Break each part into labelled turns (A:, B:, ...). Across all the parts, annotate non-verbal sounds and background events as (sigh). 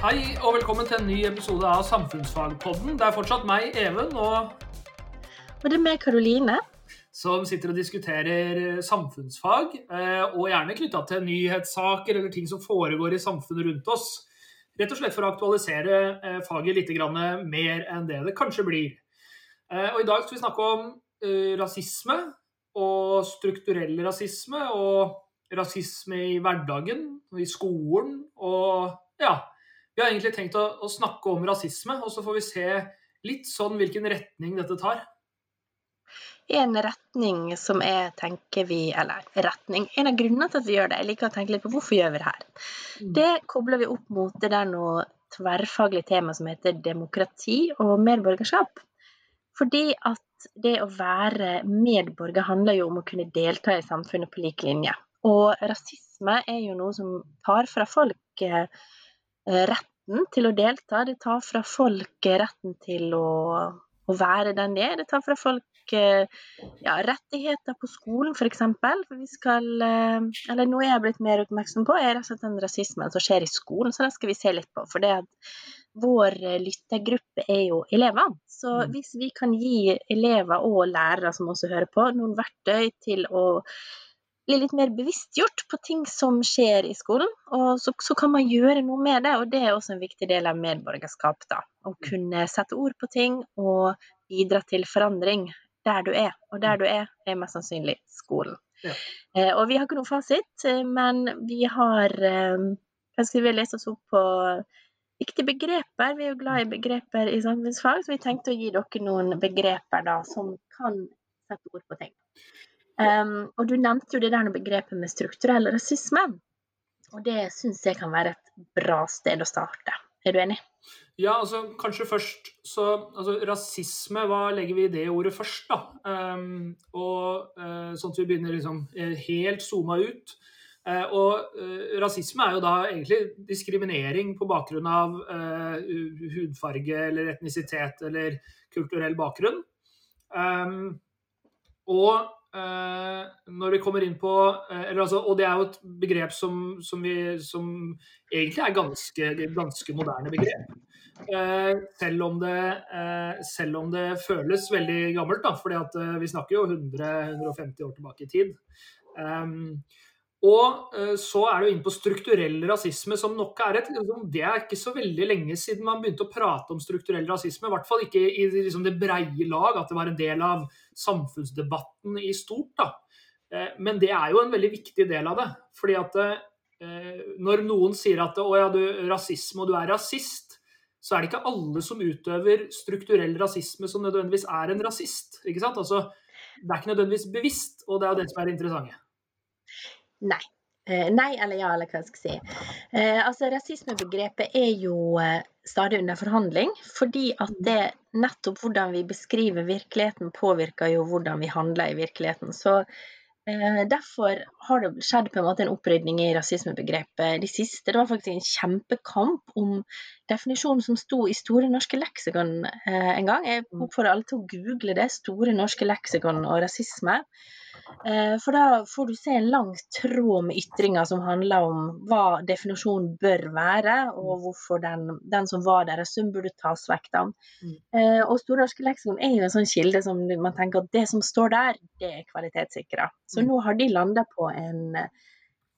A: Hei og velkommen til en ny episode av Samfunnsfagpodden. Det er fortsatt meg, Even, og
B: Og det er meg, Karoline.
A: som sitter og diskuterer samfunnsfag, eh, og gjerne knytta til nyhetssaker eller ting som foregår i samfunnet rundt oss. Rett og slett for å aktualisere eh, faget litt mer enn det det kanskje blir. Eh, Og I dag skal vi snakke om eh, rasisme og strukturell rasisme og rasisme i hverdagen i skolen. Og ja, vi har egentlig tenkt å, å snakke om rasisme, og så får vi se litt sånn hvilken retning dette tar.
B: En retning som jeg tenker vi Eller retning. En av grunnene til at vi gjør det, jeg liker å tenke litt på hvorfor gjør vi det her.
A: Mm.
B: Det kobler vi opp mot det der noe tverrfaglig tema som heter demokrati og medborgerskap. Fordi at det å være medborger handler jo om å kunne delta i samfunnet på lik linje. Og rasisme er jo noe som tar fra folk eh, retten til å delta. Det tar fra folk retten til å, å være den de er. Det tar fra folk eh, ja, rettigheter på skolen, f.eks. For vi skal eh, Eller noe jeg er blitt mer oppmerksom på, er altså den rasismen som skjer i skolen. Så det skal vi se litt på. For det at vår eh, lyttergruppe er jo elever. Så
A: Mm.
B: hvis vi kan gi elever og lærere som også hører på, noen verktøy til å bli litt mer bevisstgjort på ting som skjer i skolen, og så, så kan man gjøre noe med det. Og det er også en viktig del av medborgerskap, da. Å kunne sette ord på ting og bidra til forandring der du er. Og der du er, er mest sannsynlig skolen.
A: Ja.
B: Eh, og vi har ikke noe fasit, eh, men vi har eh, Kanskje vi lese oss opp på viktige begreper. Vi er jo glad i begreper i samfunnsfag, så vi tenkte å gi dere noen begreper da, som kan sette ord på ting. Um, og du nevnte jo det der begrepet med strukturell rasisme. Og det syns jeg kan være et bra sted å starte. Er du enig?
A: Ja, altså kanskje først så altså, Rasisme, hva legger vi i det ordet først, da? Um, og uh, Sånn at vi begynner liksom eh, helt zooma ut. Uh, og uh, rasisme er jo da egentlig diskriminering på bakgrunn av hudfarge eller etnisitet eller kulturell bakgrunn. Um, og når vi kommer inn på eh, altså, Og det er jo et begrep som, som, vi, som egentlig er ganske, ganske moderne begrep. Eh, selv, om det, eh, selv om det føles veldig gammelt, da, fordi eh, vi snakker jo 100-150 år tilbake i tid. Og eh, så er det jo inn på strukturell rasisme, som nok er et liksom, Det er ikke så veldig lenge siden man begynte å prate om strukturell rasisme. I hvert fall ikke i liksom, det breie lag, at det var en del av samfunnsdebatten i stort. da. Eh, Men det er jo en veldig viktig del av det. fordi at eh, når noen sier at å ja, du rasisme og du er rasist, så er det ikke alle som utøver strukturell rasisme som nødvendigvis er en rasist. ikke sant? Altså, Det er ikke nødvendigvis bevisst, og det er jo det som er det interessante.
B: Nei. Eh, nei eller ja, eller hva jeg skal si. Eh, altså, Rasismebegrepet er jo eh, stadig under forhandling, fordi at det nettopp hvordan vi beskriver virkeligheten, påvirker jo hvordan vi handler i virkeligheten. Så eh, Derfor har det skjedd på en måte en opprydning i rasismebegrepet de siste. Det var faktisk en kjempekamp om definisjonen som sto i Store norske leksikon en gang. Jeg oppfordrer alle til å google det. Store norske leksikon og rasisme. Eh, For da får du se en lang tråd med ytringer som handler om hva definisjonen bør være, og hvorfor den, den som var der, som burde tas vekk. da.
A: Mm.
B: Eh, Og Store norske leksikon er jo en sånn kilde som man tenker at det som står der, det er kvalitetssikra. Så
A: Mm.
B: nå har de landa på en,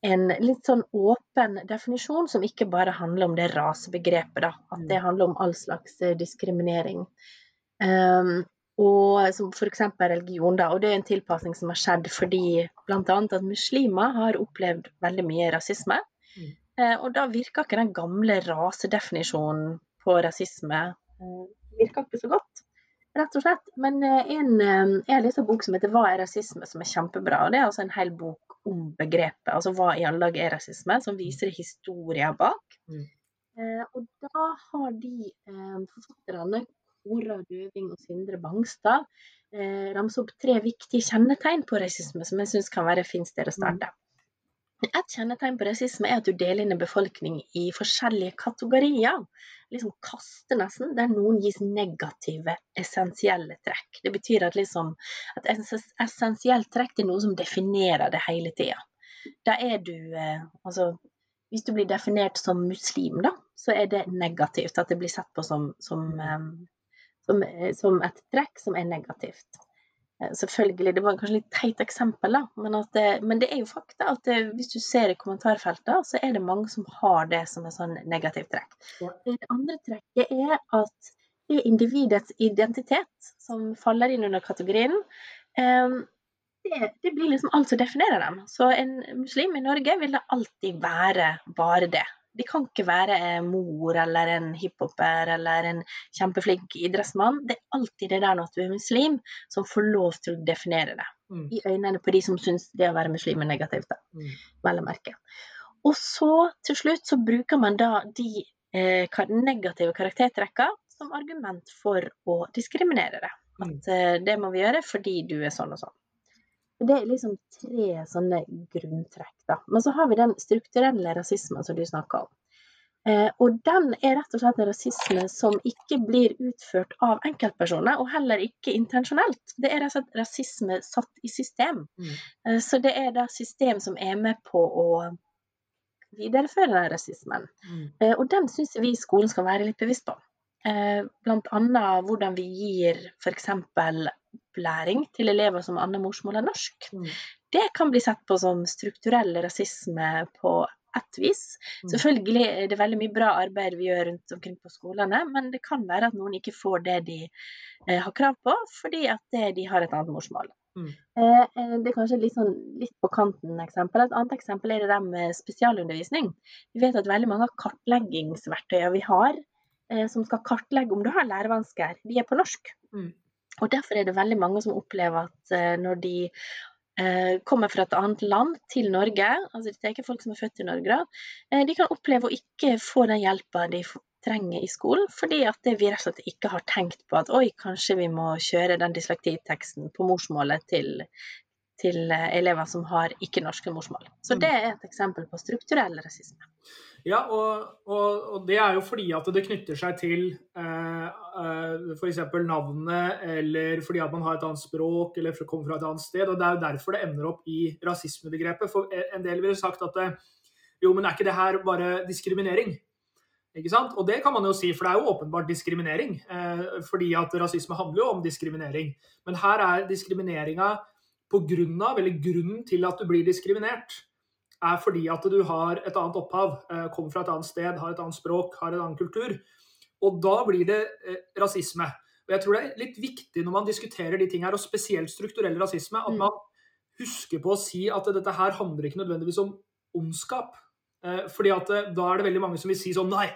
B: en litt sånn åpen definisjon som ikke bare handler om det rasebegrepet, da. At det handler om all slags eh, diskriminering. Um, og som f.eks. religion, da. Og det er en tilpasning som har skjedd fordi bl.a. at muslimer har opplevd veldig mye rasisme.
A: Mm.
B: Eh, og da virker ikke den gamle rasedefinisjonen på rasisme eh, virker ikke så godt, rett og slett. Men eh, en, eh, jeg har lest en bok som heter 'Hva er rasisme?', som er kjempebra. og Det er altså en hel bok om begrepet. Altså hva i alle dager er rasisme, som viser historien bak.
A: Mm.
B: Eh, og da har de eh, forfatterne Kora Døving og Sindre Bangstad eh, ramse opp tre viktige kjennetegn på rasisme som jeg syns kan være et fint sted å starte. Et kjennetegn på rasisme er at du deler inn en befolkning i forskjellige kategorier. Liksom kaster nesten, der noen gis negative, essensielle trekk. Det betyr at, liksom, at essensielt trekk er noe som definerer det hele tida. Da er du eh, Altså, hvis du blir definert som muslim, da, så er det negativt. At det blir sett på som, som, som, som et trekk som er negativt. Selvfølgelig, det var kanskje litt teit eksempel, da, men, det, men det er jo fakta at det, hvis du ser i kommentarfeltet, så er det mange som har det som et sånn negativt trekk. Ja. Det andre trekket er at det er individets identitet som faller inn under kategorien. Det, det, blir liksom alt som definerer dem. Så en muslim i Norge vil det alltid være bare det. De kan ikke være en mor eller en hiphoper eller en kjempeflink idrettsmann. Det er alltid det der at du er muslim, som får lov til å definere det. Mm. I øynene på de som syns det å være muslim er negativt. da, mm. vel å merke. Og så til slutt så bruker man da de eh, negative karaktertrekkene som argument for å diskriminere det. Mm. At eh, det må vi gjøre fordi du er sånn og sånn. Det er liksom tre sånne grunntrekk. Da. Men så har vi den strukturelle rasismen som du snakker om. Eh, og den er rett og slett en rasisme som ikke blir utført av enkeltpersoner, og heller ikke intensjonelt. Det er rett og slett rasisme satt i system. Mm. Eh, så det er da system som er med på å videreføre den rasismen. Mm. Eh, og den syns vi skolen skal være litt bevisst på. Eh, blant annet hvordan vi gir f.eks opplæring til elever som andre morsmål enn norsk. Mm. Det kan bli sett på som strukturell rasisme på ett vis. Mm. Selvfølgelig er det veldig mye bra arbeid vi gjør rundt omkring på skolene, men det kan være at noen ikke får det de eh, har krav på, fordi at det, de har et annet morsmål. Mm. Eh, eh det er kanskje litt, sånn, litt på kanten eksempel. Et annet eksempel er det der med spesialundervisning. Vi vet at veldig mange av kartleggingsverktøyene vi har, eh, som skal kartlegge om du har lærevansker, de er på norsk. Mm. Og Derfor er det veldig mange som opplever at eh, når de eh, kommer fra et annet land til Norge, altså det er ikke folk som er født i Norge, eh, de kan oppleve å ikke få den hjelpa de trenger i skolen, fordi at vi rett og slett ikke har tenkt på at oi, kanskje vi må kjøre den dyslektiteksten på morsmålet til, til elever som har ikke-norske morsmål. Så det er et eksempel på strukturell rasisme.
A: Ja, og, og, og, det er jo fordi at det knytter seg til eh, eh f.eks. navnet, eller fordi at man har et annet språk, eller kommer fra et annet sted. og Det er jo derfor det ender opp i rasismebegrepet. For en del ville sagt at eh, jo, men er ikke det her bare diskriminering? Ikke sant? Og det kan man jo si, for det er jo åpenbart diskriminering. Eh, fordi at rasisme handler jo om diskriminering. Men her er diskrimineringa på grunn av, eller grunnen til at du blir diskriminert er fordi at du har et annet opphav, eh, kommer fra et annet sted, har et annet språk, har en annen kultur. Og da blir det eh, rasisme. Og jeg tror det er litt viktig når man diskuterer de tingene her, og spesielt strukturell rasisme, at mm. man husker på å si at dette her handler ikke nødvendigvis om ondskap. Eh, fordi at da er det veldig mange som vil si sånn Nei,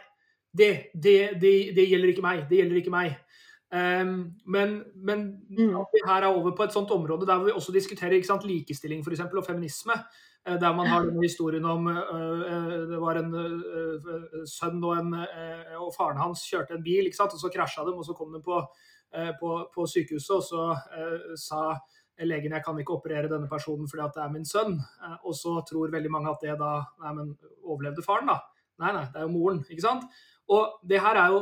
A: det, det, det, det gjelder ikke meg. Det gjelder ikke meg. Um, men, men mm. vi her er over på et sånt område der vi også diskuterer sant, likestilling for eksempel, og feminisme. Eh, der man har denne historien om uh, Det var en uh, sønn og, en, uh, og faren hans kjørte en bil, og så krasja dem. og Så kom de på, på, på sykehuset, og så sa legen jeg kan ikke operere denne personen fordi at det er min sønn. Og så tror veldig mange at det da Nei, men overlevde faren, da? Nei, nei, det er jo moren. ikke sant? Og det her er jo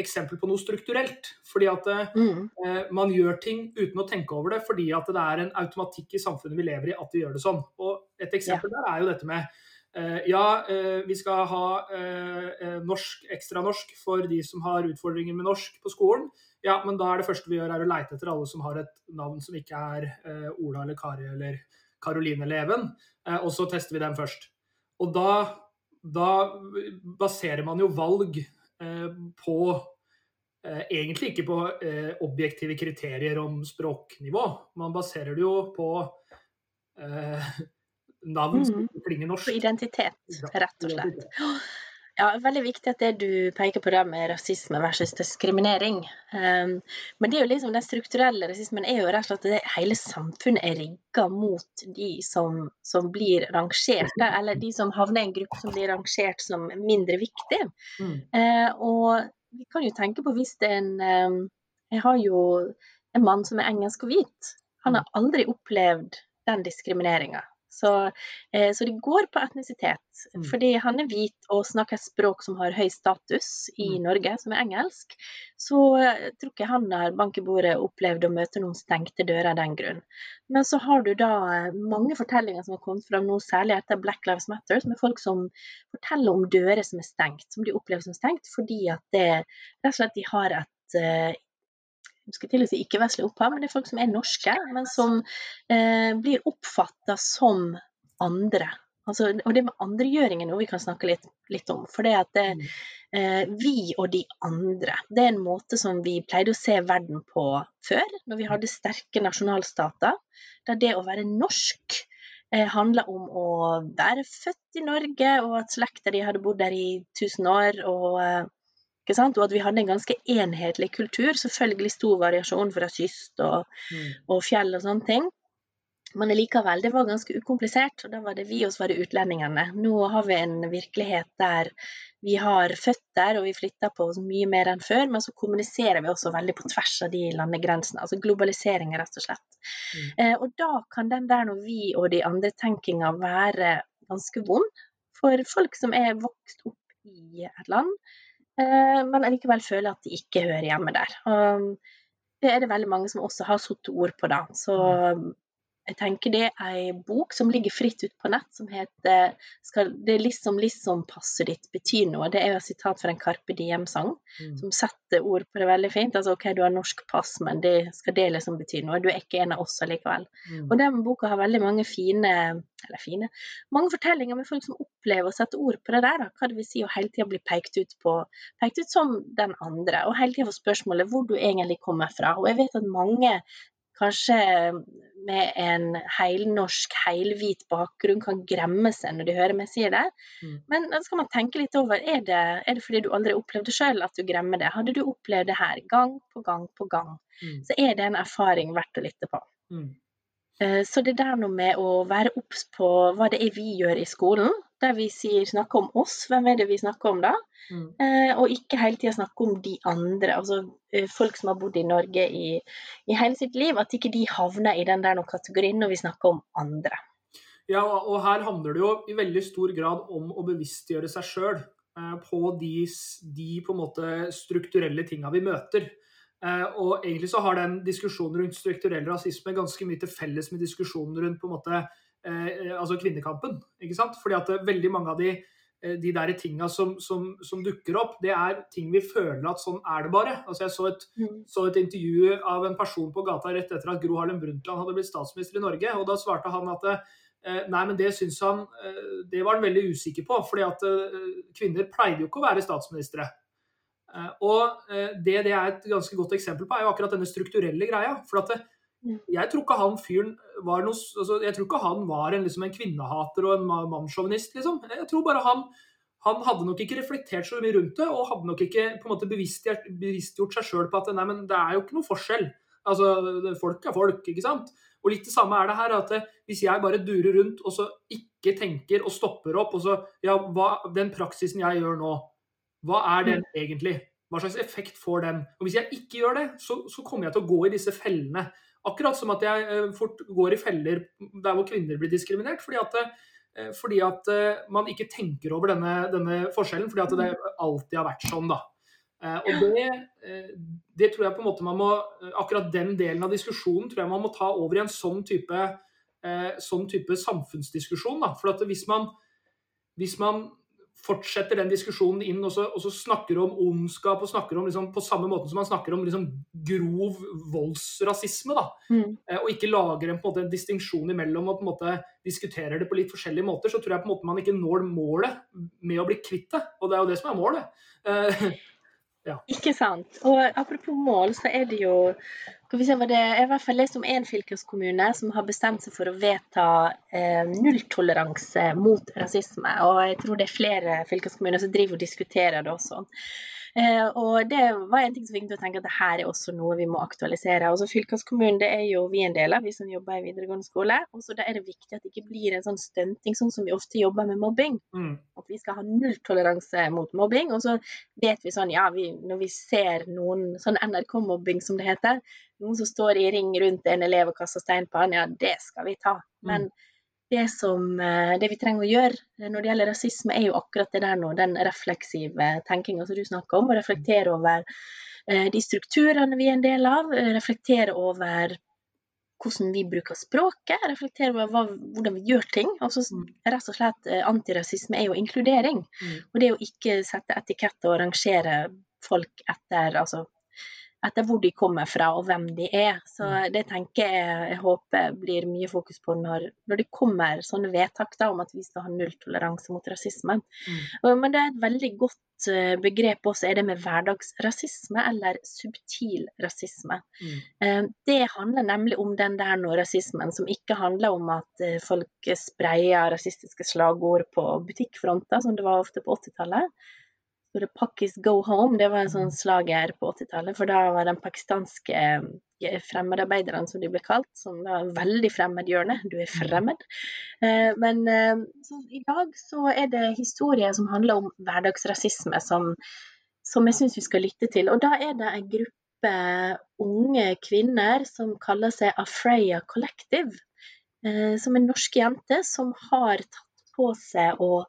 A: eksempel på noe strukturelt. Fordi at mm. eh, man gjør ting uten å tenke over det, fordi at det er en automatikk i samfunnet vi lever i at vi gjør det sånn. Og et eksempel ja. der er jo dette med eh, ja, eh, vi skal ha eh, eh, norsk, ekstra norsk for de som har utfordringer med norsk på skolen. Ja, men da er det første vi gjør, er å leite etter alle som har et navn som ikke er eh, Ola eller Kari eller Karoline eller Even, og så tester vi dem først. Og da da baserer man jo valg eh, på eh, Egentlig ikke på eh, objektive kriterier om språknivå. Man baserer det jo på navn som mm. klinger norsk.
B: Identitet, rett og slett. Ja, veldig viktig at det du peker på der med rasisme versus diskriminering. Um, men det er jo liksom den strukturelle rasismen er jo rett og slett at det, hele samfunnet er rigga mot de som, som blir rangert, eller de som havner i en gruppe som blir rangert som mindre viktig. Mm. Uh, og vi kan jo tenke på hvis det er en um, Jeg har jo en mann som er engelsk og hvit. Han har aldri opplevd den diskrimineringa Så, eh, så, det går på etnisitet. Mm. Fordi han er hvit og snakker et språk som har høy status i mm. Norge, som er engelsk, så eh, tror ikke han har bank i bordet opplevd å møte noen stengte dører av den grunn. Men så har du da eh, mange fortellinger som har kommet fram nå, særlig etter Black Lives Matter, med folk som forteller om dører som er stengt, som de opplever som stengt fordi at det rett og slett de har et skal til å si ikke-vestlig opphav, men det er folk som er norske, men som eh, blir oppfatta som andre. Altså, og det med andregjøring er noe vi kan snakke litt, litt om. For det at det, mm. eh, vi og de andre, det er en måte som vi pleide å se verden på før, når vi hadde sterke nasjonalstater. Der det å være norsk eh, handla om å være født i Norge, og at slekta di hadde bodd der i tusen år. og eh, og at vi hadde en ganske enhetlig kultur. Selvfølgelig stor variasjon fra kyst og, mm. og fjell og sånne ting. Men likevel, det var ganske ukomplisert, og da var det vi og så var det utlendingene. Nå har vi en virkelighet der vi har føtter, og vi flytter på oss mye mer enn før, men så kommuniserer vi også veldig på tvers av de landegrensene. Altså globalisering, rett og slett. Mm. Eh, og da kan den der når vi og de andre tenkinga være ganske vond for folk som er vokst opp i et land men allikevel føler at de ikke hører hjemme der. Og det er det veldig mange som også har satt ord på, da. Så mm. Jeg tenker det er ei bok som ligger fritt ute på nett, som heter skal, 'Det liksom liksom passet ditt betyr noe'. Det er jo et sitat fra en Carpe Diem-sang mm. som setter ord på det veldig fint. Altså OK, du har norsk pass, men det, skal det liksom bety noe? Du er ikke en av oss allikevel. Mm. Og den boka har veldig mange fine eller fine, mange fortellinger med folk som opplever å sette ord på det der. Da. Hva det vil si å hele tida bli pekt ut på pekt ut som den andre, og hele tida få spørsmålet hvor du egentlig kommer fra. Og jeg vet at mange kanskje med en heilnorsk, heilhvit bakgrunn kan gremme seg når de hører meg si det. Mm. Men da skal man tenke litt over er det, er det fordi du aldri opplevde sjøl at du gremmer det. Hadde du opplevd det her gang på gang på gang, mm. så er det en erfaring verdt å lytte på. Mm. Eh, så det der noe med å være obs på hva det er vi gjør i skolen, der vi sier, snakker om oss, hvem er det vi snakker om da? Mm. Eh, og ikke hele tida snakke om de andre, altså eh, folk som har bodd i Norge i, i, hele sitt liv. At ikke de havner i den der kategorien når vi snakker om andre.
A: Ja, og her handler det jo i veldig stor grad om å bevisstgjøre seg sjøl på de, de, på måte strukturelle tinga vi møter. Eh, og egentlig så har den diskusjonen rundt strukturell rasisme ganske mye til felles med diskusjonen rundt på en måte eh, altså kvinnekampen. ikke sant? Fordi at eh, veldig mange av de, de der tinga som, som, som, dukker opp, det er ting vi føler at sånn er det bare. Altså Jeg så et, mm. så et intervju av en person på gata rett etter at Gro Harlem Brundtland hadde blitt statsminister i Norge. og Da svarte han at Nei, men det syns han Det var han veldig usikker på. fordi at kvinner pleide jo ikke å være statsministre. Eh, og eh, det det er et ganske godt eksempel på, er jo akkurat denne strukturelle greia. For at. Jeg tror ikke han fyren var noe altså, Jeg tror ikke han var en, liksom, en kvinnehater og en mannssjåvinist, liksom. Jeg tror bare han han hadde nok ikke reflektert så mye rundt det, og hadde nok ikke på en måte bevisstgjort, bevisstgjort seg sjøl på at nei, men det er jo ikke noe forskjell. Altså, Folk er folk, ikke sant? Og litt det samme er det her. at Hvis jeg bare durer rundt og så ikke tenker og stopper opp og så Ja, hva, den praksisen jeg gjør nå, hva er den mm. egentlig? Hva slags effekt får den? Og Hvis jeg ikke gjør det, så, så kommer jeg til å gå i disse fellene. Akkurat som at jeg uh, fort går i feller der hvor kvinner blir diskriminert. Fordi at, uh, fordi at uh, man ikke tenker over denne, denne, forskjellen. Fordi at det alltid har vært sånn, da. og det, det, tror jeg på en måte man må Akkurat den delen av diskusjonen tror jeg man må ta over i en sånn type, sånn type samfunnsdiskusjon. Da. For at hvis man, hvis man fortsetter den diskusjonen inn og så, og så snakker om ondskap og snakker om liksom, på samme måte som man snakker om liksom, grov voldsrasisme. da, mm. eh, Og ikke lager en, på en, måte, en distinksjon imellom og på en måte diskuterer det på litt forskjellige måter, så tror jeg på en måte man ikke når målet med å bli kvitt det. Og det er jo det som er målet. Eh, (laughs)
B: ja. Ikke sant. Og apropos mål, så er det jo skal vi se hva det er, i hvert lest om én fylkeskommune som har bestemt seg for å vedta eh, nulltoleranse mot rasisme. Og jeg tror det er flere fylkeskommuner som driver og diskuterer det også. Eh, og det var en ting som fikk meg til å tenke at det her er også noe vi må aktualisere. Altså Fylkeskommunen det er jo vi en del av, vi som jobber i videregående skole. Og så da er det viktig at det ikke blir en sånn stunting, sånn som vi ofte jobber med mobbing. Mm. At vi skal ha nulltoleranse mot mobbing. Og så vet vi sånn, ja, vi, når vi ser noen sånn NRK-mobbing som det heter, noen som står i ring rundt en elev og kaster stein på han, ja, det skal vi ta. Men mm det, som, eh, det vi trenger å gjøre når det gjelder rasisme, er jo akkurat det der nå, den refleksive tenkinga som du snakker om. Å reflektere over eh, de strukturene vi er en del av. Reflektere over hvordan vi bruker språket, reflektere over hva, hvordan vi gjør ting. Altså, rett og slett Antirasisme er jo inkludering. Mm. Og det å ikke sette etiketter og rangere folk etter altså, etter hvor de kommer fra og hvem de er. Så mm. det tenker jeg jeg håper blir mye fokus på når, når det kommer sånne vedtak da, om at vi skal ha nulltoleranse mot rasisme. Mm. Men det er et veldig godt eh, begrep også, er det med hverdagsrasisme eller subtil rasisme. Mm. Eh, det handler nemlig om den der nå rasismen som ikke handler om at eh, folk sprayer rasistiske slagord på butikkfronter, som det var ofte på 80-tallet så det 'Pakis Go Home' det var en sånn slager på 80-tallet. For da var den pakistanske eh, fremmedarbeiderne, som de ble kalt, som var veldig fremmedgjørende. Du er fremmed. Eh, men eh, i dag så er det historier som handler om hverdagsrasisme, som, som jeg syns vi skal lytte til. Og da er det en gruppe unge kvinner som kaller seg Afreya Collective. Som er norske jenter som har tatt på seg å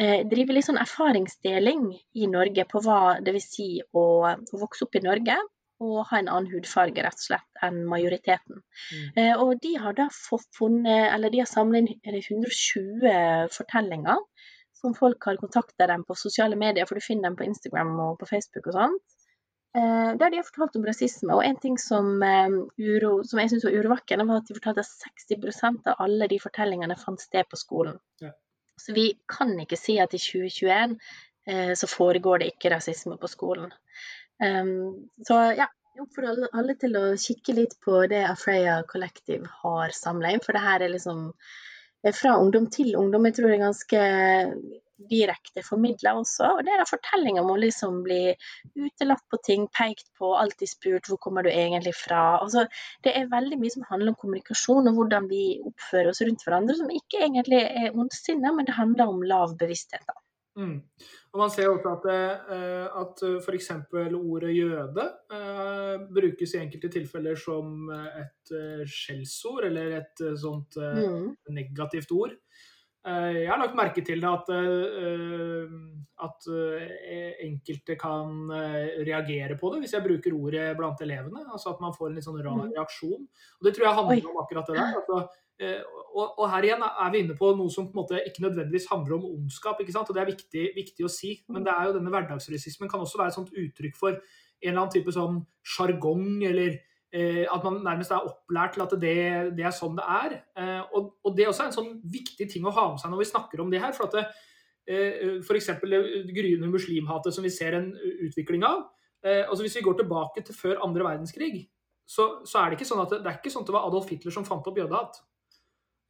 B: driver litt sånn erfaringsdeling i Norge på hva det vil si å, å vokse opp i Norge og ha en annen hudfarge rett og slett enn majoriteten. Mm. Eh, og de har da funnet, eller de har samlet inn 120 fortellinger som folk har kontakta dem på sosiale medier, for du finner dem på Instagram og på Facebook og sånt. Eh, der de har fortalt om rasisme. Og en ting som, eh, uro, som jeg syns var urovekkende, var at de fortalte at 60% av alle de fortellingene fant sted på skolen. Ja. Så vi kan ikke si at i 2021 eh, så foregår det ikke rasisme på skolen. Um, så ja, jeg oppfordrer alle, til å kikke litt på det Afreya Collective har samla inn, for det her er liksom er fra ungdom til ungdom. Jeg tror det er ganske direkte formidla også. Og det er da fortellinga om å liksom bli utelatt på ting, pekt på, alltid spurt hvor kommer du egentlig fra. Altså, det er veldig mye som handler om kommunikasjon og hvordan vi oppfører oss rundt hverandre, som ikke egentlig er ondsinne, men det handler om lav bevissthet. da.
A: Mm. Og Man ser også at, uh, at f.eks. ordet jøde uh, brukes i enkelte tilfeller som et uh, skjellsord, eller et uh, sånt mm. negativt ord. Eh, jeg har lagt merke til det at, eh, at eh, enkelte kan reagere på det hvis jeg bruker ordet blant elevene. altså At man får en litt sånn rar mm. reaksjon. Og Det tror jeg handler om akkurat det der. Altså, og, og, her igjen er vi inne på noe som på en måte ikke nødvendigvis handler om ondskap. ikke sant? Og Det er viktig, viktig å si. Men det er jo denne hverdagsrasismen kan også være et sånt uttrykk for en eller annen type sånn sjargong eller at man nærmest er opplært til at det, det er sånn det er. Eh, og, og, det er også en sånn viktig ting å ha med seg når vi snakker om det her. for at det, eh, F.eks. det gryende muslimhatet som vi ser en utvikling av. altså Hvis vi går tilbake til før andre verdenskrig, så, så er det ikke sånn at det, det, er ikke sånn at det var Adolf Hitler som fant opp jødehat.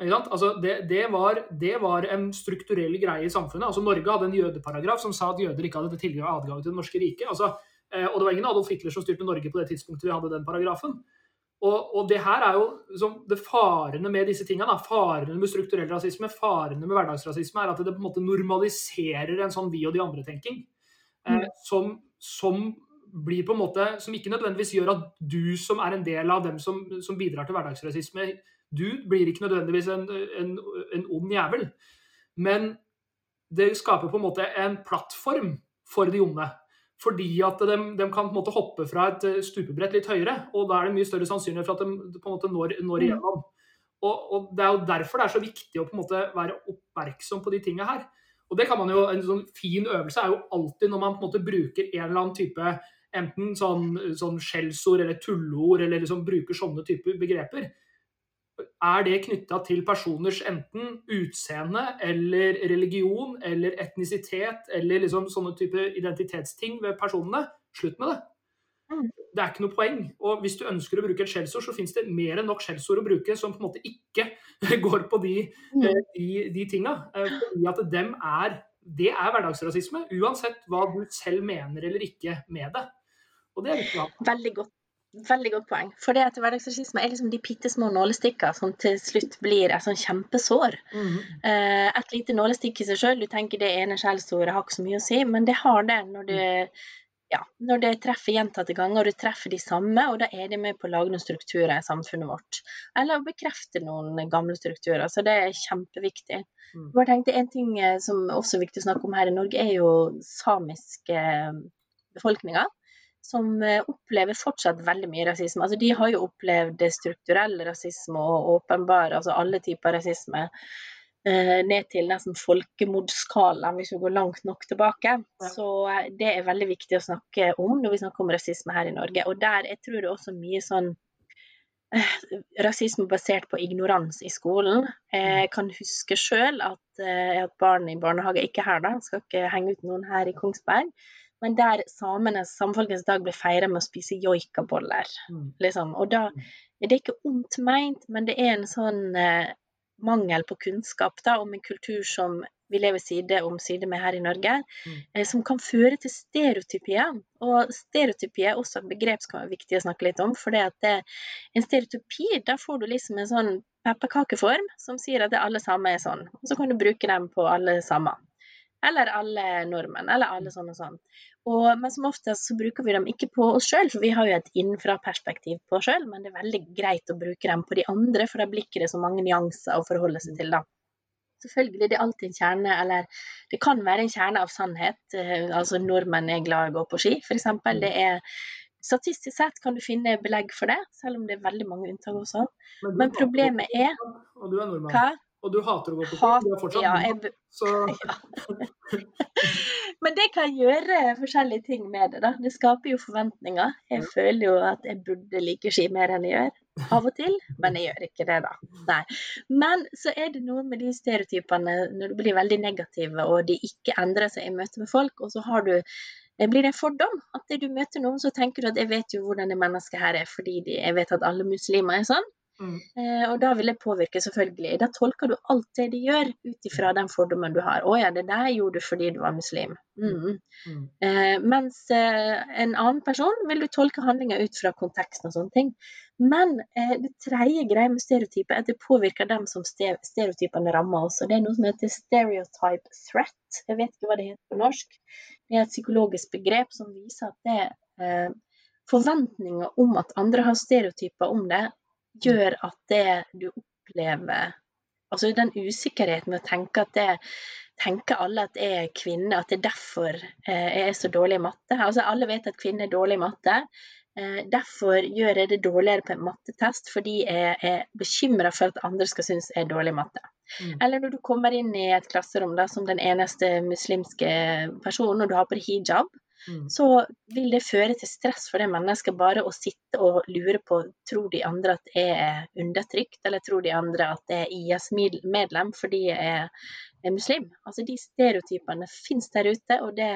A: Altså, det, det, var, det, var, en strukturell greie i samfunnet. Altså, Norge hadde en jødeparagraf som sa at jøder ikke hadde tilgang adgang til det norske riket. Altså, Eh, og det var ingen Adolf Hitler som styrte Norge på det tidspunktet vi hadde den paragrafen. Og, og det her er jo liksom, det farene med disse tingene, farene med strukturell rasisme, farene med hverdagsrasisme, er at det på en måte normaliserer en sånn vi og de andre-tenking. Eh, mm. som, som, blir på en måte, som ikke nødvendigvis gjør at du som er en del av dem som, som bidrar til hverdagsrasisme, du blir ikke nødvendigvis en, en, en ond jævel. Men det skaper på en måte en plattform for de onde. Fordi at de, de, kan på en måte hoppe fra et eh, stupebrett litt høyere, og da er det mye større sannsynlighet for at de på en måte når, når igjennom. Og, og, Det er jo derfor det er så viktig å på en måte være oppmerksom på de tingene her. Og det kan man jo, En sånn fin øvelse er jo alltid når man på en måte bruker en eller annen type enten sånn, sånn skjellsord eller tulleord, eller liksom bruker sånne typer begreper er det knytta til personers enten utseende eller religion eller etnisitet eller liksom sånne type identitetsting ved personene, slutt med det. Mm. Det er ikke noe poeng. Og hvis du ønsker å bruke et skjellsord, så finnes det mer enn nok skjellsord å bruke som på en måte ikke (laughs) går på de, mm. eh, de, de tinga. Eh, fordi at dem er Det er hverdagsrasisme, uansett hva du selv mener eller ikke med det. Og det er
B: viktig. Veldig godt Veldig godt poeng. For det at hverdagsrasisme er liksom de bitte små nålestikker som til slutt blir et sånn kjempesår. Mm. Et lite nålestikk i seg sjøl, du tenker det ene skjellsordet har ikke så mye å si, men det har det når du ja, når det treffer gjentatte ganger, og du treffer de samme, og da er de med på å lage noen strukturer i samfunnet vårt. Eller å bekrefte noen gamle strukturer. Så det er kjempeviktig. Mm. Bare tenkte En ting eh, som også er viktig å snakke om her i Norge, er jo samiske eh, befolkninger. Som eh, opplever fortsatt veldig mye rasisme. Altså, de har jo opplevd strukturell rasisme og åpenbar, altså alle typer rasisme Eh, ned til nesten folkemordskalaen, hvis vi går langt nok tilbake. Ja. Så eh, det er veldig viktig å snakke om når vi snakker om rasisme her i Norge. Og der jeg tror det også mye sånn eh, rasisme basert på ignorans i skolen. Jeg mm. kan huske sjøl at jeg har hatt barn i barnehage, ikke her da, skal ikke henge ut noen her i Kongsberg. Men der samenes samfolkens dag blir feira med å spise joikaboller. Mm. Liksom. Og da mm. det er ikke ondt meint, men det er en sånn mangel på kunnskap da, om en kultur som vi lever side om side med her i Norge, mm. eh, som kan føre til stereotypier. Og stereotypi er også et begrep som er viktig å snakke litt om. For det det, en stereotypi, da får du liksom en sånn pepperkakeform som sier at det alle sammen er sånn. Og så kan du bruke dem på alle sammen. Eller alle nordmenn, eller alle sånn og sånn. Og, men som oftest så bruker vi dem ikke på oss sjøl, for vi har jo et innenfra-perspektiv på oss sjøl, men det er veldig greit å bruke dem på de andre, for da blir ikke det så mange nyanser å forholde seg til, da. Selvfølgelig, det er alltid en kjerne, eller det kan være en kjerne av sannhet. Eh, altså nordmenn er glad i å gå på ski, f.eks. Mm. Det er Statistisk sett kan du finne belegg for det, selv om det er veldig mange unntak også. Men, Men problemet er
A: Og du er nordmann. Hva? Og du hater å gå på ski? Du er fortsatt
B: ja, jeg, så... (laughs) ja. Men det kan gjøre forskjellige ting med det. da. Det skaper jo forventninger. Jeg føler jo at jeg burde like ski mer enn jeg gjør. Av og til, (laughs) men jeg gjør ikke det, da. Nei. Men så er det noe med de stereotypene når de blir veldig negative, og de ikke endrer seg i møte med folk, og så har du blir det en fordom. At du møter noen, så tenker du at jeg vet jo hvordan det mennesket her er, fordi jeg vet at alle muslimer er sånn. Mm. Eh, og da vil det påvirke, selvfølgelig. Da tolker du alt det de gjør, ut ifra den fordommen du har. 'Å ja, det der gjorde du fordi du var muslim'. Mm. Mm. Eh, mens eh, en annen person vil du tolke handlinger ut fra konteksten og sånne ting. Men eh, det tredje greia med stereotyper er at det påvirker dem som stereotypene rammer også. Det er noe som heter stereotype threat. Jeg vet ikke hva det heter på norsk. Det er et psykologisk begrep som viser at det eh, forventninger om at andre har stereotyper om det, gjør at det du opplever Altså den usikkerheten med å tenke at det tenker alle at jeg er kvinne, at det er derfor eh, jeg er så dårlig i matte. Altså Alle vet at kvinner er dårlig i matte. Eh, derfor gjør jeg det dårligere på en mattetest fordi jeg er bekymra for at andre skal synes jeg er dårlig i matte. Mm. Eller når du kommer inn i et klasserom da, som den eneste muslimske personen, og du har på deg hijab, Mm. så vil det føre til stress for det mennesket bare å sitte og lure på tror de andre at jeg er undertrykt, eller tror de andre at jeg er IS-medlem fordi jeg er, er, muslim. Altså De stereotypene finnes der ute, og det,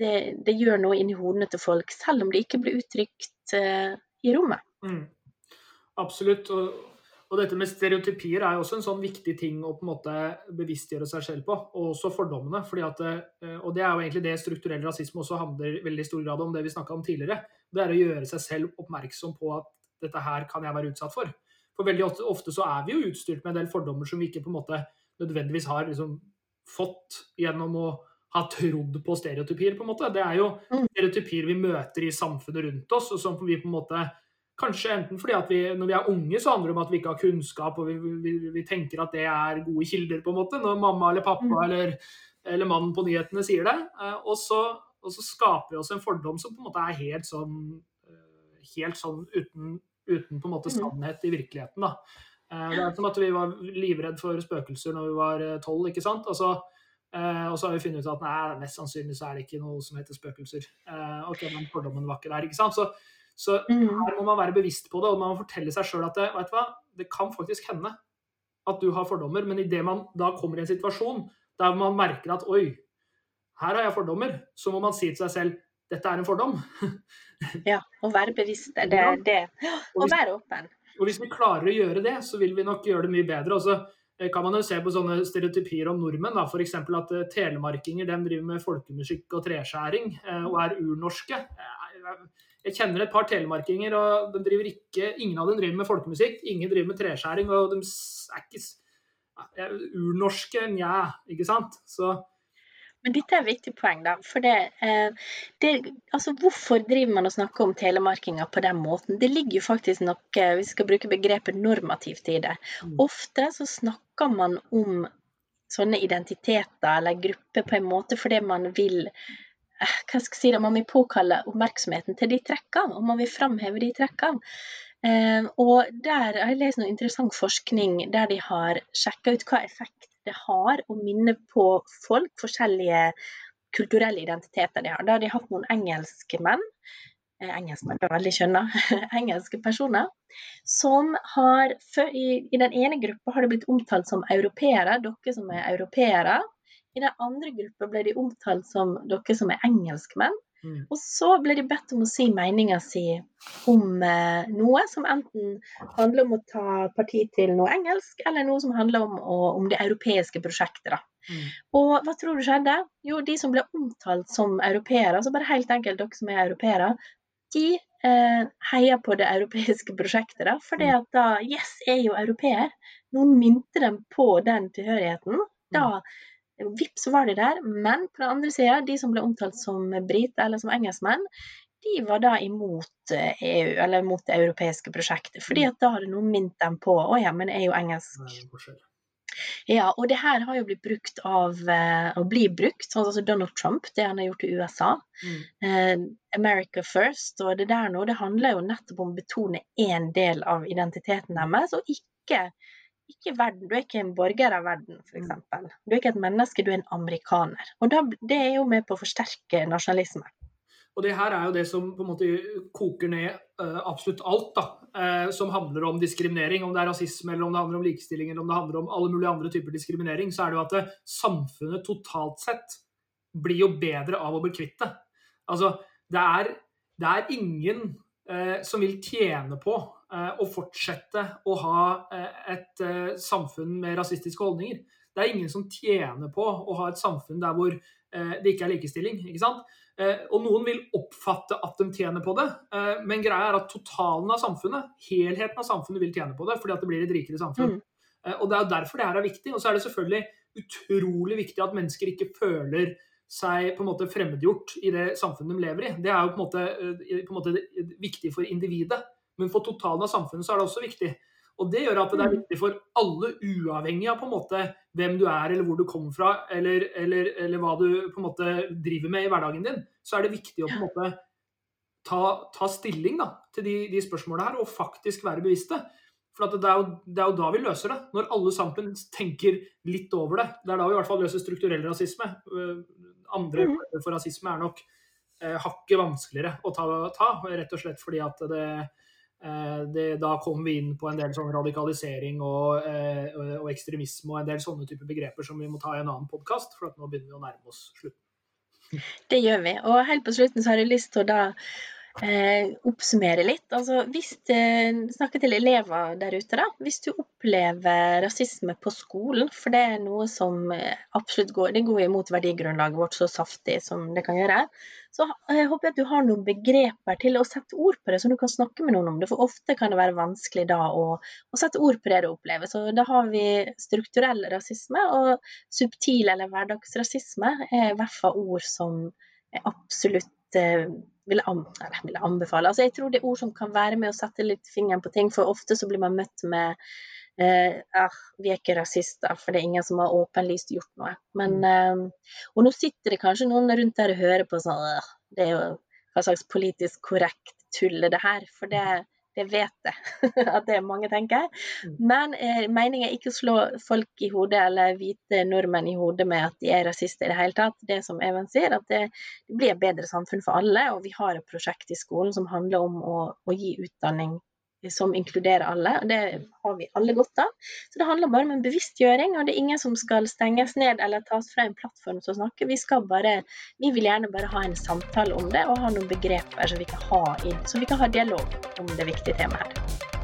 B: det, det gjør noe inni hodene til folk, selv om det ikke blir uttrykt uh, i rommet.
A: Mm. Absolutt. og og dette med stereotypier er jo også en sånn viktig ting å på en måte bevisstgjøre seg selv på, og også fordommene. Fordi at, eh, og det er jo egentlig det strukturell rasisme også handler veldig stor grad om, det vi snakka om tidligere. Det er å gjøre seg selv oppmerksom på at dette her kan jeg være utsatt for. For veldig ofte så er vi jo utstyrt med en del fordommer som vi ikke på en måte nødvendigvis har liksom fått gjennom å ha trodd på stereotypier, på en måte. Det er jo mm. stereotypier vi møter i samfunnet rundt oss, og som vi på en måte Kanskje enten fordi at vi, når vi er unge, så handler det om at vi ikke har kunnskap, og vi, vi, vi tenker at det er gode kilder, på en måte, når mamma eller pappa mm. eller, eller, mannen på nyhetene sier det. Eh, og så, og så, skaper vi oss en fordom som på en måte er helt sånn, eh, helt sånn uten, uten på en måte mm. sannhet i virkeligheten. da. Eh, det er som at vi var livredd for spøkelser når vi var tolv, ikke sant. Og så, og så har vi funnet ut at nei, mest sannsynlig så er det ikke noe som heter spøkelser. ok, men fordommen var ikke der, ikke sant. Så så mm. her må man være bevisst på det, og man må fortelle seg sjøl at det, vet du hva, det kan faktisk hende at du har fordommer, men idet man da kommer i en situasjon der man merker at oi, her har jeg fordommer, så må man si til seg selv dette er en fordom. (laughs)
B: ja, å være bevisst. Det er det. Å være åpen.
A: Og hvis vi klarer å gjøre det, så vil vi nok gjøre det mye bedre. Og så eh, kan man jo se på sånne stereotypier om nordmenn. F.eks. at uh, telemarkinger driver med folkemusikk og treskjæring uh, og er urnorske. Jeg kjenner et par telemarkinger, og de driver ikke, ingen av dem driver med folkemusikk. Ingen driver med treskjæring, og de er ikke urnorske, nja, ikke sant. Så
B: Men dette er et viktig poeng, da. For det, eh, det, altså, hvorfor driver man og snakker om telemarkinga på den måten? Det ligger jo faktisk noe Vi skal bruke begrepet normativt i det. Mm. Ofte så snakker man om sånne identiteter eller grupper på en måte fordi man vil hva skal jeg si, Man vil påkalle oppmerksomheten til de trekkene, og man vil framheve de trekkene. Eh, og der har jeg lest noe interessant forskning der de har sjekka ut hva effekt det har å minne på folk, forskjellige kulturelle identiteter de har. Da har de hatt noen engelske menn, eh, engelskmenn er veldig skjønna, (laughs) engelske personer, som har i, i, den ene gruppa har det blitt omtalt som europeere, dere som er europeere. I den andre gruppa ble de omtalt som dere som er engelskmenn. Mm. Og så ble de bedt om å si meninga si om eh, noe som enten handler om å ta parti til noe engelsk, eller noe som handler om, å, om det europeiske prosjektet. Mm. Og hva tror du skjedde? Jo, de som ble omtalt som europeere, altså bare helt enkelt dere som er europeere, de eh, heier på det europeiske prosjektet. da, fordi mm. at da Yes, jeg er jo europeer. Noen minte dem på den tilhørigheten. Da mm. Vips var de der. Men på den andre sida, de som ble omtalt som briter eller som engelskmenn, de var da imot EU, eh, e eller mot det europeiske prosjektet. fordi mm. at da hadde noen minnet dem på å ja, men er jo engelsk. Ja, og det her har jo blitt brukt av Og blir brukt, sånn altså Donald Trump, det han har gjort i USA. Mm. Uh, America first. Og det der nå, det handler jo nettopp om å betone én del av identiteten deres, og ikke ikke verden. Du er ikke en borger av verden, f.eks. Mm. Du er ikke et menneske, du er en amerikaner. Og da, Det er jo med på å forsterke nasjonalisme.
A: Og det her er jo det som på en måte koker ned uh, absolutt alt da, uh, som handler om diskriminering. Om det er rasisme, eller om det handler om likestilling, eller om det handler om alle mulige andre typer diskriminering, så er det jo at det, eh, samfunnet totalt sett blir jo bedre av å bli kvitt det. Altså, det er, det er ingen som vil tjene på å fortsette å ha et samfunn med rasistiske holdninger. Det er ingen som tjener på å ha et samfunn der hvor det ikke er likestilling. ikke sant? Og noen vil oppfatte at de tjener på det, men greia er at totalen av samfunnet, helheten av samfunnet, vil tjene på det, fordi at det blir et rikere samfunn. Mm. Og Det er derfor det her er viktig. Og så er det selvfølgelig utrolig viktig at mennesker ikke føler seg på en måte fremmedgjort i det samfunnet de lever i. Det er jo på en måte, på en måte viktig for individet. Men for totalen av samfunnet så er det også viktig. Og Det gjør at det er mm. viktig for alle, uavhengig av på en måte hvem du er eller hvor du kommer fra, eller, eller, eller hva du på en måte driver med i hverdagen din, så er det viktig å på en måte ta, ta stilling da, til de, de spørsmålene her, og faktisk være bevisste. For det er, jo, det, er jo, da vi løser det. Når alle sammen tenker litt over det. Det er da vi i hvert fall løser strukturell rasisme. Andre former for rasisme er nok eh, hakket vanskeligere å ta, ta, rett og slett fordi at det, Eh, det, da kommer vi inn på en del sånn radikalisering og, eh, og, ekstremisme og en del sånne typer begreper som vi må ta i en annen podkast, for nå begynner vi å nærme oss slutten.
B: Det gjør vi. Og helt på slutten så har jeg lyst til å da eh, oppsummere litt. Altså, hvis eh, Snakke til elever der ute, da. Hvis du opplever rasisme på skolen, for det er noe som absolutt går Det går imot verdigrunnlaget vårt så saftig som det kan gjøre så jeg eh, håper jeg at du har noen begreper til å sette ord på det, så du kan snakke med noen om det. For ofte kan det være vanskelig da å, å sette ord på det du opplever. Så da har vi strukturell rasisme, og subtil eller hverdagsrasisme er i hvert fall ord som er absolutt eh, vil, an, vil, anbefale. Altså jeg tror det er ord som kan være med å sette litt fingeren på ting, for ofte så blir man møtt med eh, ah, vi er ikke rasister, for det er ingen som har åpenlyst gjort noe. Men, mm. eh, og nå sitter det kanskje noen rundt der og hører på sånn Det er jo hva slags politisk korrekt tull er det her? For det, det vet (laughs) jeg at det er mange tenker. jeg. Men eh, meningen er ikke å slå folk i hodet eller hvite nordmenn i hodet med at de er rasister i det hele tatt. Det som Even sier, at det, det blir et bedre samfunn for alle. Og vi har et prosjekt i skolen som handler om å, å gi utdanning som inkluderer alle. og Det har vi alle godt av. Så det handler bare om en bevisstgjøring, og det er ingen som skal stenges ned eller tas fra en plattform til å snakke. Vi, bare, vi vil gjerne bare ha en samtale om det og ha noen begreper som vi kan ha, i, så vi kan ha dialog om det viktige temaet her.